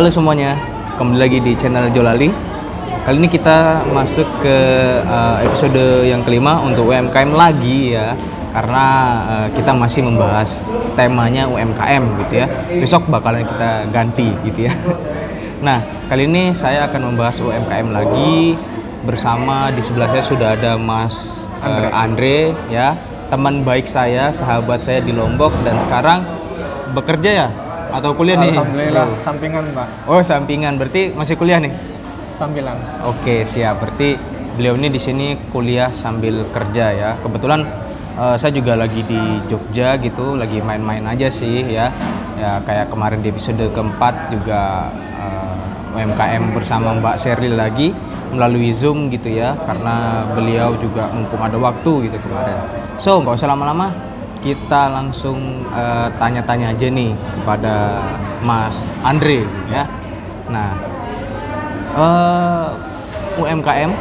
Halo semuanya, kembali lagi di channel Jolali. Kali ini kita masuk ke uh, episode yang kelima untuk UMKM lagi ya, karena uh, kita masih membahas temanya UMKM gitu ya. Besok bakalan kita ganti gitu ya. Nah, kali ini saya akan membahas UMKM lagi bersama di sebelah saya sudah ada Mas uh, Andre ya, teman baik saya, sahabat saya di Lombok dan sekarang bekerja ya atau kuliah nih? Alhamdulillah, sampingan mas, Oh sampingan, berarti masih kuliah nih? sambilan. Oke siap, berarti beliau ini di sini kuliah sambil kerja ya. Kebetulan eh, saya juga lagi di Jogja gitu, lagi main-main aja sih ya. Ya kayak kemarin di episode keempat juga eh, UMKM bersama Mbak Seril lagi melalui Zoom gitu ya, karena beliau juga mumpung ada waktu gitu kemarin. So nggak usah lama-lama, kita langsung eh, tanya-tanya aja nih kepada Mas Andre ya. Nah, eh, UMKM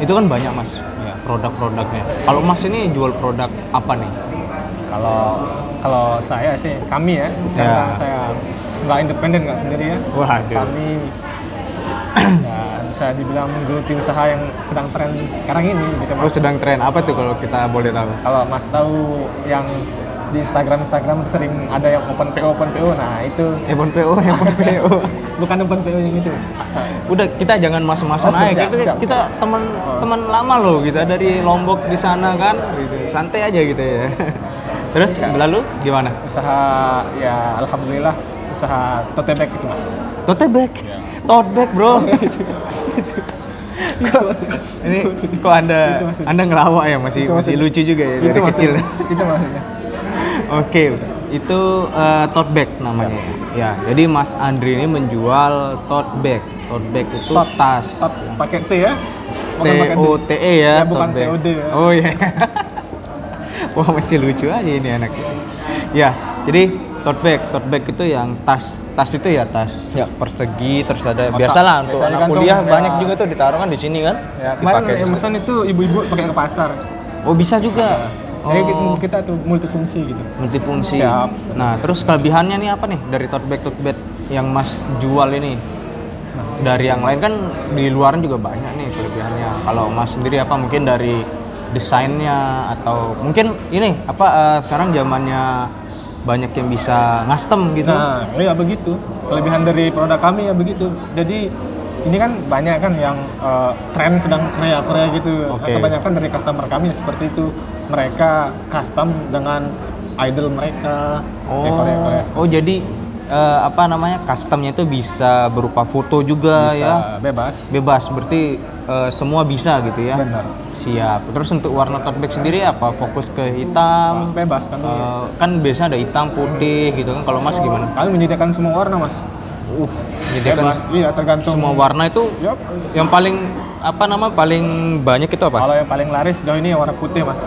itu kan banyak mas Iya. produk-produknya. Kalau mas ini jual produk apa nih? Kalau kalau saya sih kami ya, karena Ya. saya nggak independen nggak sendiri ya. Waduh. Kami ya bisa dibilang menggeluti usaha yang sedang tren sekarang ini gitu Oh mas. sedang tren apa tuh kalau kita boleh tahu? Kalau mas tahu yang di Instagram Instagram sering ada yang open PO open PO, nah itu Ebon PO, Ebon PO. bukan open PO yang itu. Udah kita jangan mas-masan Oh, aja. siap, kita siap, kita teman teman lama loh kita dari Lombok di sana kan. Gitu. Santai aja gitu ya. Terus lalu gimana? Usaha ya alhamdulillah usaha tote bag itu mas. Tote bag. Tote bag, Bro. Kok- ini kok Anda Itu. Anda ngelawak ya masih Itu masih lucu juga ya dari itu kecil. itu maksudnya. Oke, itu eh, tote bag namanya. Ya, jadi Mas Andri ini menjual tote bag. Tote bag itu Tot. tas. Tot pakai T ya. T D. O T E ya, Ya, bukan tote bag. TOD ya. Oh iya. Wah, masih lucu aja ini anak. Ya, jadi tote bag, tote bag itu yang tas, tas itu ya tas Ya. persegi terus ada Kotak. biasalah untuk Biasanya anak kuliah ya. banyak juga tuh ditaruh kan di sini kan. Ya, kemarin yang pesan itu ibu-ibu pakai ke pasar. Oh, bisa juga. Jadi kita, Oh. kita tuh multifungsi gitu. multifungsi. Siap. Nah, terus kelebihannya nih apa nih dari tote bag tote bag yang Mas jual ini? Dari yang lain kan di luaran juga banyak nih kelebihannya. Kalau Mas sendiri apa mungkin dari desainnya atau mungkin ini apa eh, sekarang zamannya banyak yang bisa ngastem gitu. Nah, ya begitu. Kelebihan dari produk kami ya begitu. Jadi ini kan banyak kan yang eh, tren sedang Korea-Korea gitu. Oke. Kebanyakan dari customer kami ya seperti itu. Mereka custom dengan idol mereka Oh, ya Korea-Korea. oh jadi eh, apa namanya customnya itu bisa berupa foto juga Bisa ya. bebas. Bebas berarti eh, semua bisa gitu ya. Benar. Siap. Terus untuk warna tote bag sendiri apa? Fokus ke hitam? Bebas kami. Eh, kan biasanya ada hitam, putih gitu kan. Kalau Mas gimana? Kami menyediakan semua warna, Mas. Uh, menyediakan Bebas. Iya, tergantung semua warna itu Yup. yang paling apa nama paling banyak itu apa? Kalau yang paling laris sejauh ini warna putih, Mas.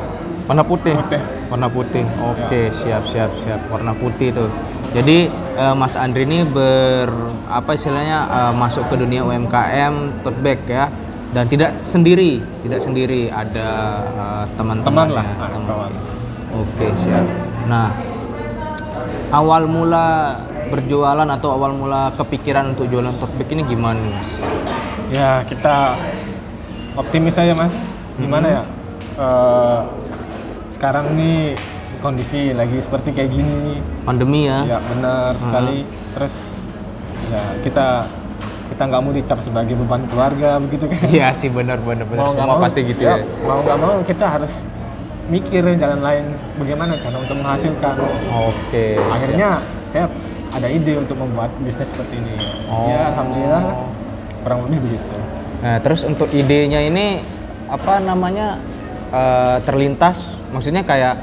Warna putih. Putih. Warna putih. Oke, siap siap siap. Warna putih tuh. Jadi eh, Mas Andri ini ber apa istilahnya eh, masuk ke dunia UMKM tote bag ya dan tidak sendiri, tidak sendiri ada eh, teman-teman Teman lah. ya, teman. Oke, siap. Nah, awal mula berjualan atau awal mula kepikiran untuk jualan tote bag ini gimana, Mas? Ya, kita optimis aja, Mas. Gimana ya? Eh, sekarang nih kondisi lagi seperti kayak gini. Pandemi ya. Ya, benar sekali. Terus ya kita kita nggak mau dicap sebagai beban keluarga begitu kan. Iya sih benar benar benar. Semua mau, pasti gitu ya. Mau nggak mau kita harus mikir jalan lain bagaimana cara untuk menghasilkan. Oke. Akhirnya saya ada ide untuk membuat bisnis seperti ini. Oh. Ya, alhamdulillah kurang lebih begitu. Nah, terus untuk idenya ini apa namanya eh, terlintas? Maksudnya kayak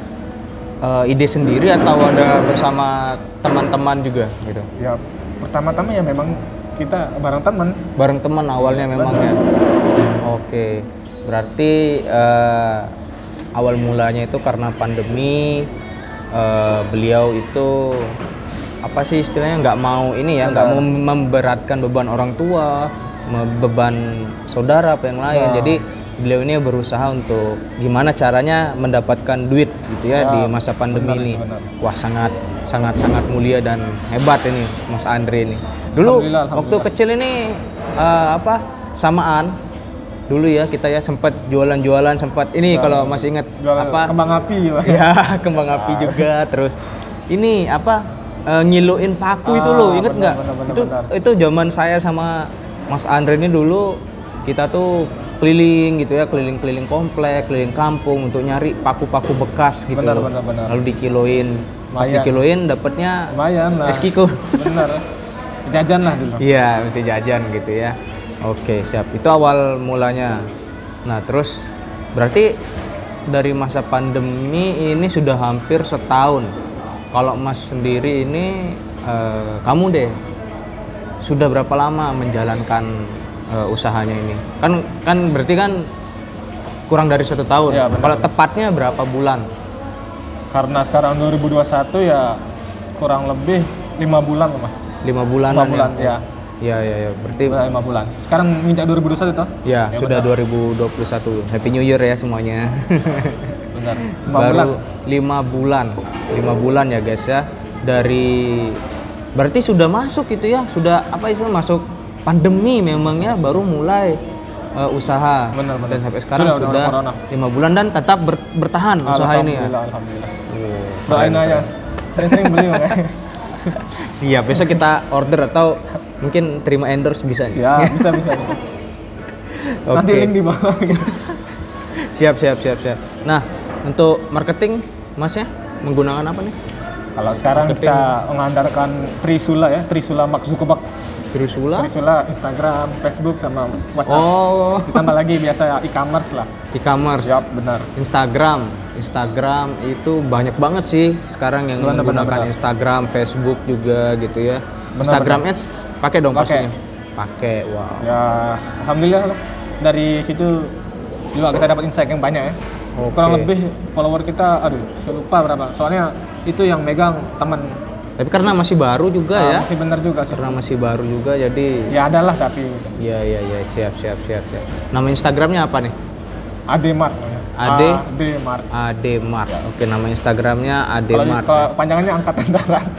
eh, ide sendiri atau ada bersama teman-teman juga gitu? Ya, pertama-tama ya memang kita bareng teman. Bareng teman awalnya memang ya. Oke. Berarti eh, awal mulanya itu karena pandemi eh, beliau itu apa sih istilahnya nggak mau ini ya nggak mau memberatkan beban orang tua beban saudara apa yang lain Ya. jadi beliau ini berusaha untuk gimana caranya mendapatkan duit gitu ya di masa pandemi Benar, ini. itu benar. Wah sangat sangat sangat mulia dan hebat ini Mas Andre ini. Dulu Alhamdulillah, waktu alhamdulillah. kecil ini eh, apa samaan dulu ya kita ya sempat jualan-jualan sempat ini kalau masih ingat apa kembang api Pak. ya kembang api juga terus ini apa eh, ngiluin paku itu Ah, loh inget benar, nggak itu benar. itu zaman saya sama Mas Andre ini dulu kita tuh keliling gitu ya keliling-keliling komplek keliling kampung untuk nyari paku-paku bekas gitu Benar, loh. benar, benar. lalu dikiloin pas dikiloin dapatnya lumayan lah es kiko bener jajan lah dulu Iya, mesti jajan gitu ya. Oke, siap. Itu awal mulanya. Nah, terus berarti dari masa pandemi ini sudah hampir setahun. Kalau Mas sendiri ini, eh, kamu deh, sudah berapa lama menjalankan eh, usahanya ini? Kan, kan berarti kan kurang dari satu tahun. Benar, Kalau tepatnya berapa bulan? karena sekarang 2021 ya kurang lebih lima bulan Mas Lima bulan. lima bulan ya Iya, iya, iya. Berarti lima bulan sekarang minta 2021 toh Ya, sudah 2021. Happy New Year ya semuanya. benar lima bulan Baru lima bulan, lima bulan ya guys ya. Dari berarti sudah masuk gitu ya, sudah apa itu masuk pandemi memang ya, baru mulai eh, usaha. Benar, benar. Dan sampai sekarang Sudah, udah sudah lima bulan dan tetap ber- bertahan usaha ini ya. alhamdulillah Oh, doain aja sering-sering beli makanya Siap, besok kita order atau mungkin terima endorse bisa nih. siap bisa bisa bisa nanti Oke. link di bawah Siap, siap, siap, siap. Nah, untuk marketing masnya menggunakan apa nih? kalau sekarang kita mengandalkan Trisula ya Trisula Mark Zuckerberg Trisula? Trisula Instagram Facebook sama WhatsApp Oh, ditambah lagi biasa e-commerce lah e-commerce. Yap, benar Instagram, Instagram itu banyak banget sih sekarang yang Benar, benar, menggunakan benar. Instagram, Facebook juga gitu ya. Benar, Instagram Ads pakai dong Pakai. pastinya. Pakai, wow. ya alhamdulillah lah. dari situ juga kita dapat insight yang banyak ya Oke. kurang lebih follower kita aduh saya lupa berapa soalnya itu yang megang teman Tapi karena masih baru juga Ah, ya, masih bener juga sih karena masih baru juga jadi ya ada lah tapi ya ya ya siap siap siap siap. Nama Instagramnya apa nih? Ademart Ade? Ademart Ademart. Oke, nama Instagramnya Ademart. kalau panjangannya angkatan darat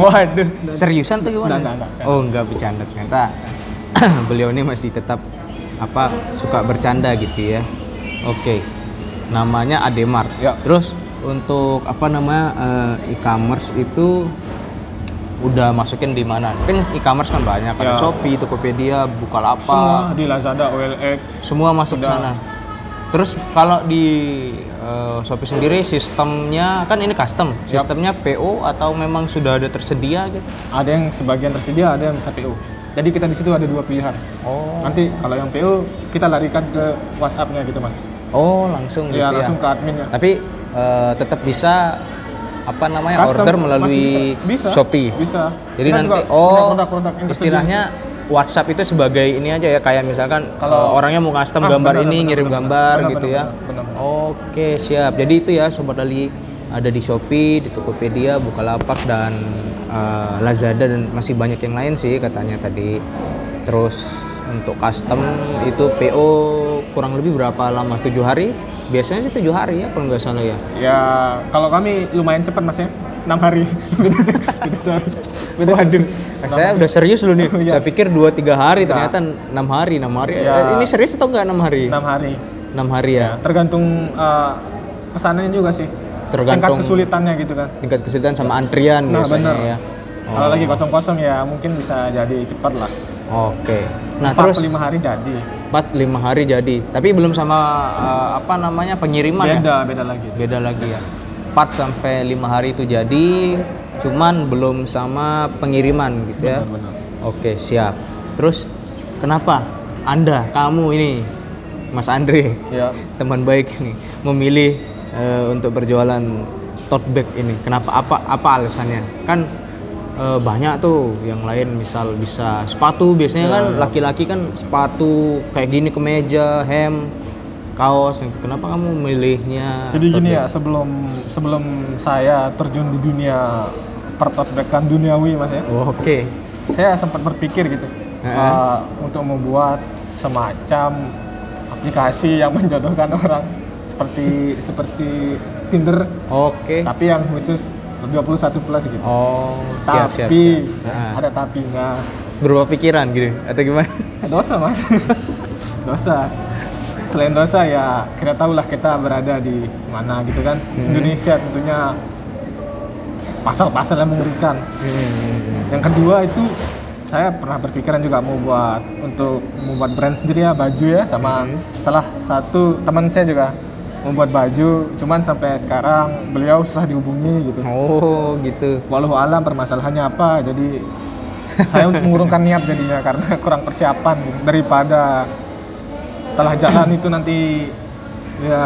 Waduh, seriusan tuh gimana? Enggak, enggak, enggak. Oh, enggak bercanda ternyata. Beliau ini masih tetap apa suka bercanda gitu ya. Oke. Namanya Ademart. Ya. Terus untuk apa namanya eh, e-commerce itu udah masukin di mana? Kan e-commerce kan banyak, ada Ya. Shopee, Tokopedia, semua Bukalapak, di Lazada OLX semua masuk Udah. sana. Terus kalau di eh, Shopee sendiri sistemnya kan ini custom, sistemnya PO atau memang sudah ada tersedia gitu? ada yang sebagian tersedia ada yang bisa PO jadi kita di situ ada dua pilihan Oh. nanti kalau yang PO kita larikan ke WhatsApp-nya gitu mas Oh, langsung gitu ya ya. langsung ke adminnya Tapi eh, tetap bisa apa namanya Custom order melalui bisa. Bisa. Shopee. Bisa. Jadi Kita nanti oh produk-produk yang istilahnya WhatsApp itu sebagai ini aja ya kayak misalkan Kalau- eh, orangnya mau custom Ah, gambar benar, ini benar, ngirim benar, gambar benar, gitu benar, ya. benar. Oke, siap. Jadi itu ya sobat Ali ada di Shopee, di Tokopedia, Bukalapak dan eh, Lazada dan masih banyak yang lain sih katanya tadi. Terus untuk custom itu PO kurang lebih berapa lama? Tujuh hari? Biasanya sih tujuh hari ya kalau nggak salah ya. ya kalau kami lumayan cepat mas ya enam hari beda Waduh, saya udah serius loh nih. Iya. Saya pikir 2-3 hari, ternyata 6 hari, 6 hari. Iya. Eh, Ini serius atau enggak 6 hari? enam hari 6 hari ya. tergantung uh, pesanannya juga sih Tergantung- tingkat kesulitannya gitu kan Tingkat kesulitan sama antrian nah biasanya bener ya. kalau lagi kosong-kosong ya mungkin bisa jadi cepat lah Oke. Nah, Empat terus ke lima hari jadi 4 5 hari jadi. Tapi belum sama eh, apa namanya pengiriman ya? beda beda lagi Beda lagi ya. 4 sampai 5 hari itu jadi, cuman belum sama pengiriman gitu ya. benar Oke, siap. Terus kenapa Anda, kamu ini Mas Andre ya teman baik ini memilih eh, untuk berjualan tote bag ini. Kenapa? Apa apa alasannya? Kan eh, banyak tuh yang lain misal bisa sepatu biasanya kan laki-laki kan sepatu kayak gini kemeja, hem, kaos. gitu. Kenapa kamu milihnya? Jadi gini ya, sebelum sebelum saya terjun di dunia pertotbekan duniawi mas ya, Oh, Oke. saya sempat berpikir gitu Heeh. uh, untuk membuat semacam aplikasi yang menjodohkan orang seperti seperti Tinder Oke. tapi yang khusus 21 plus gitu. Oh, siap siap. tapi siap. Nah, ada tapinya. berubah pikiran gitu atau gimana? Dosa mas, dosa. Selain dosa ya kita tahulah kita berada di mana gitu kan. Hmm. Indonesia tentunya pasal-pasal yang mengerikan. Hmm. Yang kedua itu saya pernah berpikiran juga mau buat untuk membuat brand sendiri ya baju ya sama Hmm. salah satu teman saya juga membuat baju cuman sampai sekarang beliau susah dihubungi gitu Oh, gitu. walau alam permasalahannya apa jadi saya untuk mengurungkan niat jadinya karena kurang persiapan gitu. daripada setelah jalan itu nanti ya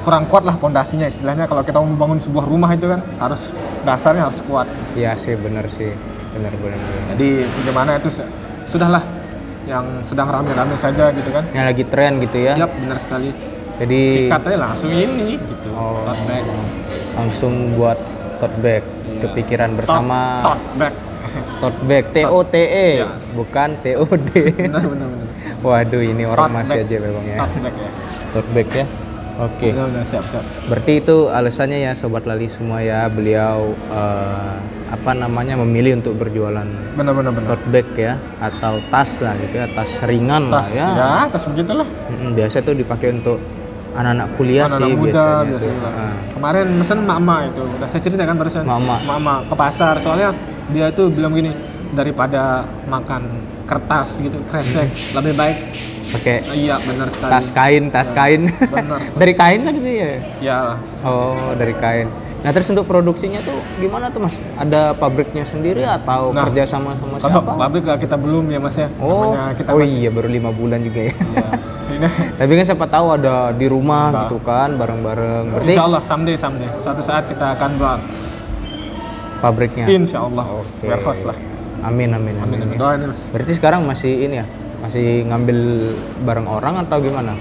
kurang kuat lah pondasinya istilahnya kalau kita mau membangun sebuah rumah itu kan harus dasarnya harus kuat Iya sih, bener sih. Bener bener. bener. jadi bagaimana itu su- sudahlah yang sedang rame-rame saja gitu kan Yang lagi tren gitu ya. Yap, benar sekali Jadi sikatnya langsung ini gitu Oh. tote bag langsung buat tote bag. Kepikiran bersama tote bag tote bag T O T E Iya. bukan T O D. benar benar benar Waduh, ini orang Tote masih bag. aja memang ya. tote bag ya Tote bag ya. Oke. benar siap siap Berarti itu alasannya ya sobat lali semua ya beliau eh, apa namanya memilih untuk berjualan benar benar benar tote bag ya atau tas lah gitu ya, tas ringan tas lah ya. ya tas begitulah biasa tuh dipakai untuk anak-anak kuliah anak sih muda biasanya. tuh. biasanya. Ah. Kemarin mesen mama itu, udah saya cerita kan barusan. Mama. Mama ke pasar, soalnya dia tuh bilang gini, daripada makan kertas gitu, kresek, lebih baik. pakai Iya benar sekali. tas kain, tas kain. Benar. dari kain kan itu ya? Ya, Oh, dari kain. Nah, terus untuk produksinya tuh gimana tuh, Mas? Ada pabriknya sendiri atau Nah, kerja sama sama siapa? pabrik kita belum ya mas ya. Oh, Namanya kita oh masih- iya baru lima bulan juga ya. Iya. Ini, Tapi kan siapa tahu ada di rumah Nah. gitu kan, bareng-bareng. Berarti insya Allah someday someday suatu saat kita akan buat. pabriknya. Insya Allah. Oke. Warehouse lah. Amin amin Amin amin. amin. Doain ya, mas. Berarti sekarang masih ini ya? Masih ngambil bareng orang atau gimana?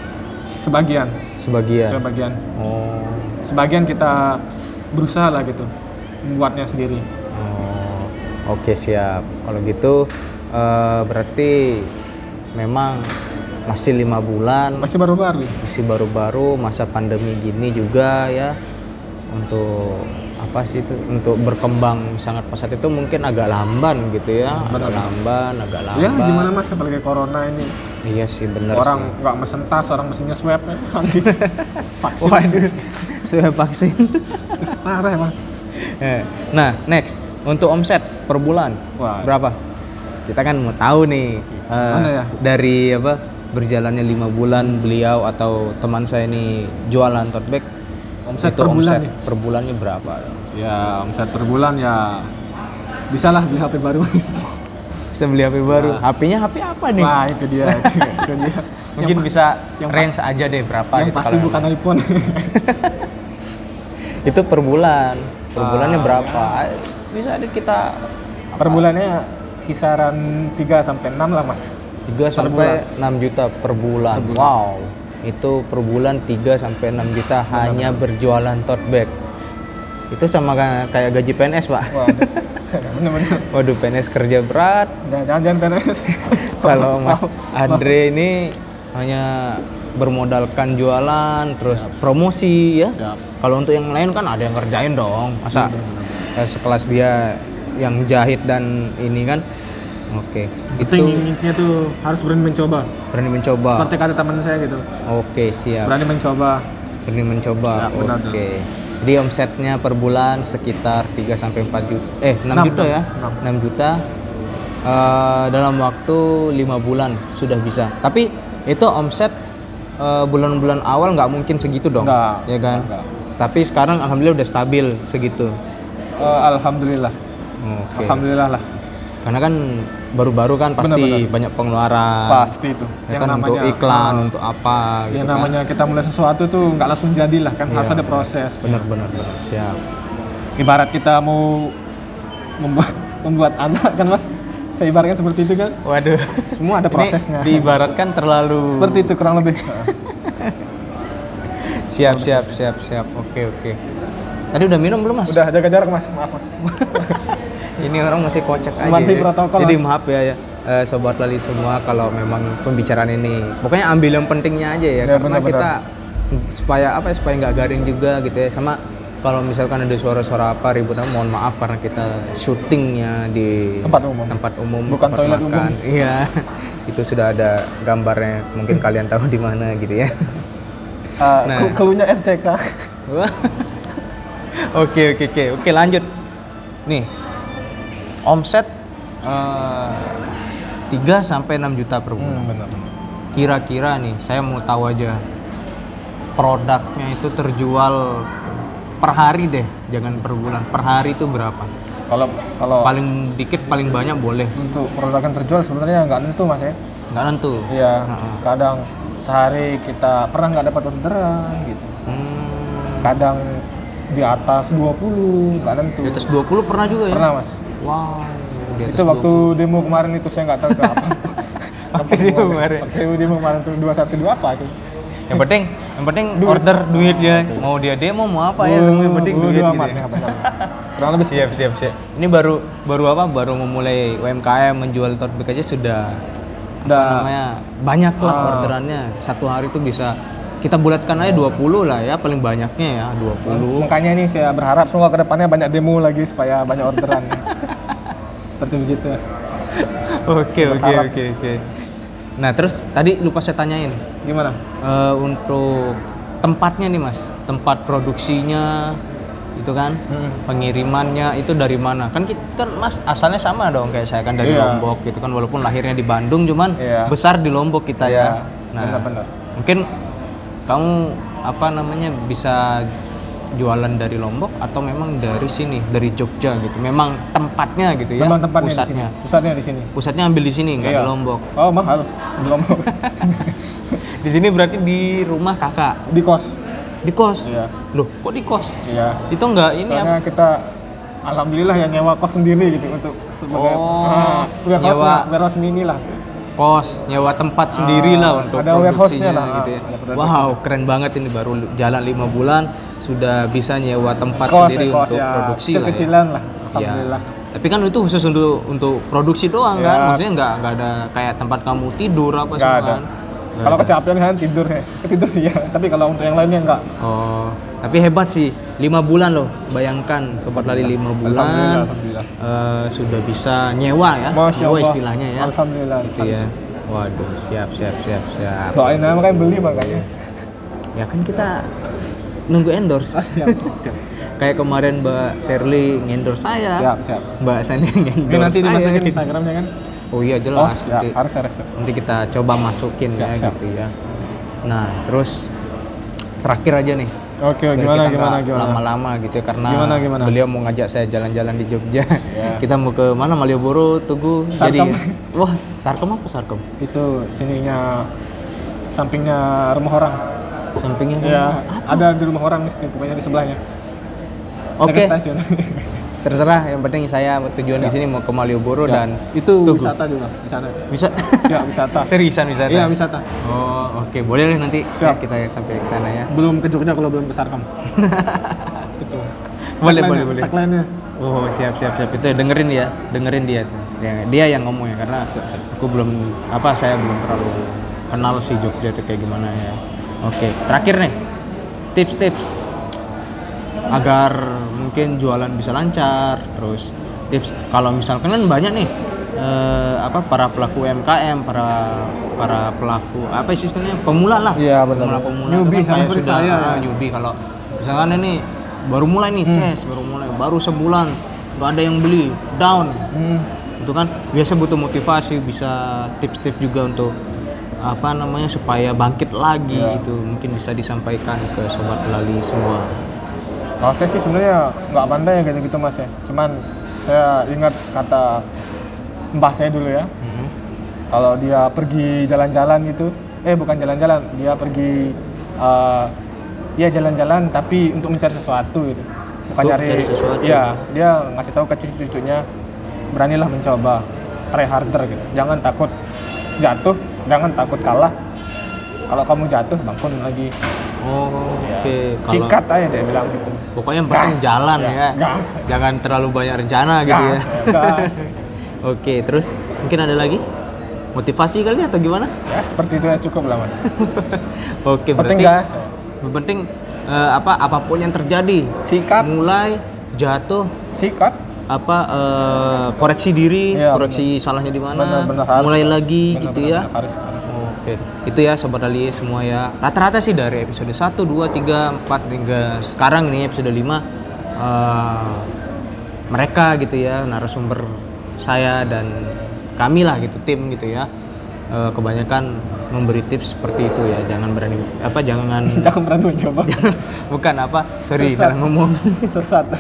Sebagian, Sebagian. sebagian, Oh. sebagian kita berusaha lah gitu membuatnya sendiri. Oh, oke siap. Kalau gitu eh, berarti memang masih lima bulan, Masih baru-baru. masih baru-baru masa pandemi gini juga ya. Untuk apa sih itu? Untuk berkembang sangat pesat itu mungkin agak lamban gitu ya, agak lamban, agak Ya lamban. gimana mas apalagi corona ini Iya sih bener orang nggak mesen tas orang mesennya swab ya vaksin Waduh, sudah vaksin. parah emang Eh, nah, next untuk omset per bulan Wah. berapa? Kita kan mau tahu nih Mana ya? dari apa berjalannya lima bulan beliau atau teman saya ini jualan tote bag omset itu per bulan omset nih per bulannya berapa? ya omset per bulan ya bisa lah beli HP baru Bisa beli HP baru. HP-nya HP apa nih? wah itu dia itu dia Mungkin yang, bisa yang range aja deh berapa yang gitu pasti bukan iPhone Itu per bulan. Per Ah, bulannya berapa? Bisa deh kita per bulannya kisaran 3 sampai 6 lah mas 3 sampai 6 juta per bulan. Wow. Itu per bulan 3 sampai 6 juta hanya berjualan tote bag. Itu sama ka- kayak gaji PNS, Pak. wah bener-bener Waduh, PNS kerja berat. jangan-jangan PNS Kalau Mas Andre ini hanya bermodalkan jualan, terus promosi ya. Siap. Kalau untuk yang lain kan ada yang ngerjain dong. Masa eh, sekelas dia yang jahit dan ini kan. Oke. itu Itu intinya tuh harus berani mencoba berani mencoba. seperti kata teman saya gitu Oke, siap. berani mencoba Berani mencoba. Siap. Oke. Jadi omsetnya per bulan sekitar 3 sampai 4 juta. Eh, 6 Enam, juta ya. enam. 6 juta. Eh, dalam waktu 5 bulan sudah bisa. Tapi itu omset eh, bulan-bulan awal nggak mungkin segitu dong. Nggak, Ya kan? nggak. Tapi sekarang alhamdulillah udah stabil segitu. Eh, alhamdulillah Oke. alhamdulillah lah Karena kan baru-baru kan pasti Benar-benar. banyak pengeluaran. pasti itu Ya kan untuk iklan, untuk apa gitu yang kan. namanya kita mulai sesuatu tuh nggak langsung jadi lah kan harus Iya. ada proses Benar-benar benar. Siap. ibarat kita mau membuat membuat anak kan mas saya ibaratkan seperti itu kan Waduh. semua ada Ini prosesnya diibaratkan terlalu seperti itu kurang lebih siap siap siap siap oke oke tadi udah minum belum mas udah jaga jarak mas maaf mas ini orang masih kocak aja Mematuhi ya. protokol, jadi maaf ya ya eh, sobat lali semua kalau memang pembicaraan ini pokoknya ambil yang pentingnya aja ya, Ya, karena benar-benar. kita supaya apa ya supaya nggak garing juga gitu ya sama kalau misalkan ada suara-suara apa ribut apa, mohon maaf karena kita syutingnya di Tempat umum. tempat umum Bukan tempat toilet makan. iya itu sudah ada gambarnya mungkin kalian tahu di mana gitu ya Uh, Nah. ke- keluhnya FCK. Oke oke oke oke lanjut. Nih omset eh, 3 sampai 6 juta per bulan. Hmm, benar. Kira-kira nih saya mau tahu aja produknya itu terjual per hari deh, jangan per bulan. Per hari itu berapa? Kalau kalau Paling dikit paling banyak boleh. untuk produk yang terjual sebenarnya nggak tentu mas ya. Nggak nentu. Iya. Heeh. Kadang sehari kita pernah nggak dapat orderan gitu. Hmm, Kadang di atas 20 nggak tentu. di atas 20 pernah juga ya? Pernah mas. Wow. Itu waktu demo kemarin itu saya nggak tahu itu apa. Waktu demo kemarin. Waktu demo kemarin tuh 212 apa itu? yang penting yang penting order duitnya mau dia demo mau apa ya semua yang penting duit gitu amat, ya. Kurang lebih siap siap siap ini baru baru apa baru memulai UMKM menjual tote bag aja sudah Udah. namanya banyak lah Ah. orderannya satu hari itu bisa kita bulatkan aja 20 lah ya paling banyaknya ya 20 Makanya ini saya berharap semoga ke depannya banyak demo lagi supaya banyak orderan. Seperti begitu. Oke oke oke oke nah terus tadi lupa saya tanyain Gimana? Eh, untuk tempatnya nih mas tempat produksinya itu kan Hmm. pengirimannya itu dari mana kan kita kan mas asalnya sama dong kayak saya kan dari Iya. Lombok gitu kan walaupun lahirnya di Bandung cuman Iya. besar di Lombok kita ya Iya, benar-benar. mungkin kamu apa namanya bisa jualan dari Lombok atau memang dari sini dari Jogja gitu memang tempatnya gitu ya Memang tempatnya di sini. pusatnya Pusatnya di sini. pusatnya ambil di sini nggak Iya. di Lombok Oh, mahal. Di Lombok. di sini berarti di rumah kakak di kos. di kos Iya. loh kok di kos Iya. itu enggak ini apa Soalnya kita alhamdulillah yang nyewa kos sendiri gitu untuk sebagai Oh, warehouse nyewa. warehouse mini lah. Kos nyewa tempat sendiri lah untuk ada produksinya lah, gitu ya. ah, ada produksi. Wow, keren banget ini baru jalan lima bulan sudah bisa nyewa tempat Kos, sendiri ya, kos untuk ya, produksi lah. Ya. lah. Iya. Alhamdulillah. Tapi kan itu khusus untuk untuk produksi doang Ya. kan, maksudnya nggak nggak ada kayak tempat kamu tidur apa semua ada. kan. Kalau kecapean kan tidur ya, tidur sih ya. Tapi kalau untuk yang lainnya enggak. Oh, tapi hebat sih, lima bulan loh. Bayangkan sobat lari lima bulan Alhamdulillah, alhamdulillah. eh, sudah bisa nyewa ya, Masya nyewa Allah. istilahnya ya. Alhamdulillah. Gitu ya. Waduh, siap siap siap siap. Doain aja makanya beli makanya. Ya kan kita nunggu endorse. Ah, siap, siap, siap. Kayak kemarin Mbak Shirley ngendorse saya. Siap, siap. Mbak Sani Ini ngendorse nanti saya. dimasukin. Instagramnya kan? Oh iya Oh, jelas. siap. nanti, Harus, harus. nanti kita coba masukin Siap, ya siap. gitu ya. Nah, terus terakhir aja nih. Oke, Biar gimana, kita gimana, gimana? lama-lama gitu ya, karena Gimana, gimana? beliau mau ngajak saya jalan-jalan di Jogja. Ya. kita mau ke mana Malioboro, Tugu. Sarkem. Jadi wah, Sarkem apa Sarkem? Itu sininya sampingnya rumah orang. Sampingnya Ya, mana? ada di rumah orang di situ, pokoknya di sebelahnya. Oke, Dekat stasiun. terserah. Yang penting saya tujuan di sini mau ke Malioboro Siap. dan itu Tugu. wisata juga di sana. Bisa Siap, wisata. seriusan wisata. Iya, wisata. Oh, oke. Boleh deh nanti Siap. ya, kita sampai ke sana ya. Belum ke Jogja kalau belum ke Sarkem. itu. Boleh, boleh, boleh. Oh, siap siap siap. Itu dengerin dia, dengerin dia tuh. Dia, dia yang ngomong ya karena aku belum apa saya belum terlalu kenal si Jogja itu kayak gimana ya. Oke, terakhir nih. Tips-tips agar mungkin jualan bisa lancar, terus tips kalau misalkan kan banyak nih eh, apa para pelaku UMKM, para para pelaku apa istilahnya pemula lah. Iya, benar. Pemula pemula Newbie, kan seperti sudah saya, ah, ya. newbie kalau misalkan ini baru mulai nih Hmm. tes, baru mulai, baru sebulan nggak ada yang beli, down. Hmm. Itu kan biasa butuh motivasi, bisa tips-tips juga untuk apa namanya supaya bangkit lagi Iya. itu mungkin bisa disampaikan ke sobat lali semua. Kalau saya sih sebenarnya nggak pandai ya gitu-gitu mas ya. Cuman saya ingat kata mbah saya dulu ya. Mhm. Kalau dia pergi jalan-jalan gitu, eh bukan jalan-jalan, dia pergi eh, ya jalan-jalan tapi untuk mencari sesuatu gitu. Bukan Untuk cari cari sesuatu. Iya, dia ngasih tahu ke cucu-cucunya beranilah mencoba, try harder gitu. Jangan takut jatuh, jangan takut kalah. Kalau kamu jatuh, bangun lagi. Oh, Ya. oke. Kalau Singkat aja dia bilang gitu. pokoknya yang penting Gas. jalan Ya, ya. gas. Jangan terlalu banyak rencana gitu ya. Gas, gas. Oke, terus mungkin ada lagi? motivasi kali atau gimana? Ya seperti itu ya cukup lah mas. Oke, Penting berarti gas. yang penting eh, apa apa pun yang terjadi, Sikat, mulai jatuh sikat. apa eh, koreksi diri, Iya, koreksi salahnya di mana, mulai lagi Benar, gitu benar, ya. harus, Oke, itu ya sobat Ali semua ya. Rata-rata sih dari episode 1, 2, 3, 4 hingga sekarang ini episode 5 eh, mereka gitu ya narasumber saya dan kami lah gitu tim gitu ya. eh, kebanyakan memberi tips seperti itu ya. Jangan berani apa jangan Jangan berani mencoba. bukan apa sorry Sesat. salah ngomong Sesat.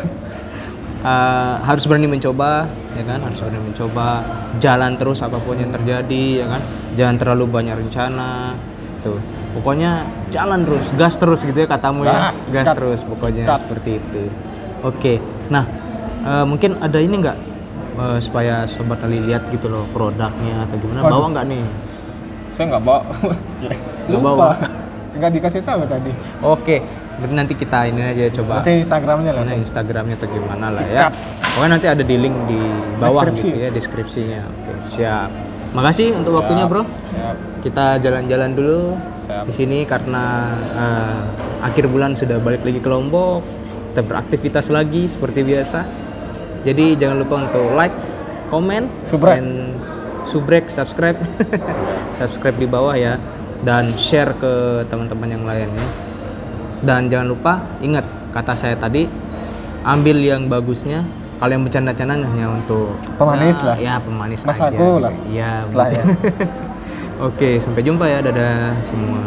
Eh, harus berani mencoba ya kan? Harus berani mencoba. Jalan terus apa pun yang terjadi ya kan? Jangan terlalu banyak rencana tuh pokoknya jalan terus gas terus gitu ya katamu ya. Gas, gas sikat, terus pokoknya sikat. seperti itu. Oke nah eh, mungkin ada ini nggak? Eh, supaya sobat kali lihat gitu loh produknya atau gimana. Waduh. bawa nggak nih? Saya nggak bawa. Nggak bawa. Nggak dikasih tahu tadi. oke berarti nanti kita ini aja coba Nanti Instagramnya lah. mana Instagramnya atau gimana lah ya. Pokoknya nanti ada di link di bawah Deskripsi. gitu ya deskripsinya. Oke, siap. Makasih untuk waktunya, Bro. Ya, Kita jalan-jalan dulu Siap. di sini karena eh, akhir bulan sudah balik lagi ke Lombok. Kita beraktivitas lagi seperti biasa. Jadi jangan lupa untuk like, komen, Subrek. dan subrek, subscribe, subscribe di bawah ya, dan share ke teman-teman yang lainnya. Dan jangan lupa ingat kata saya tadi, ambil yang bagusnya. Kalau yang bercanda-canda hanya untuk Pemanis ya, lah. Ya pemanis Mas aja. aku lah. gitu. Iya. Setelah ya. Oke, sampai jumpa ya. Dadah semua.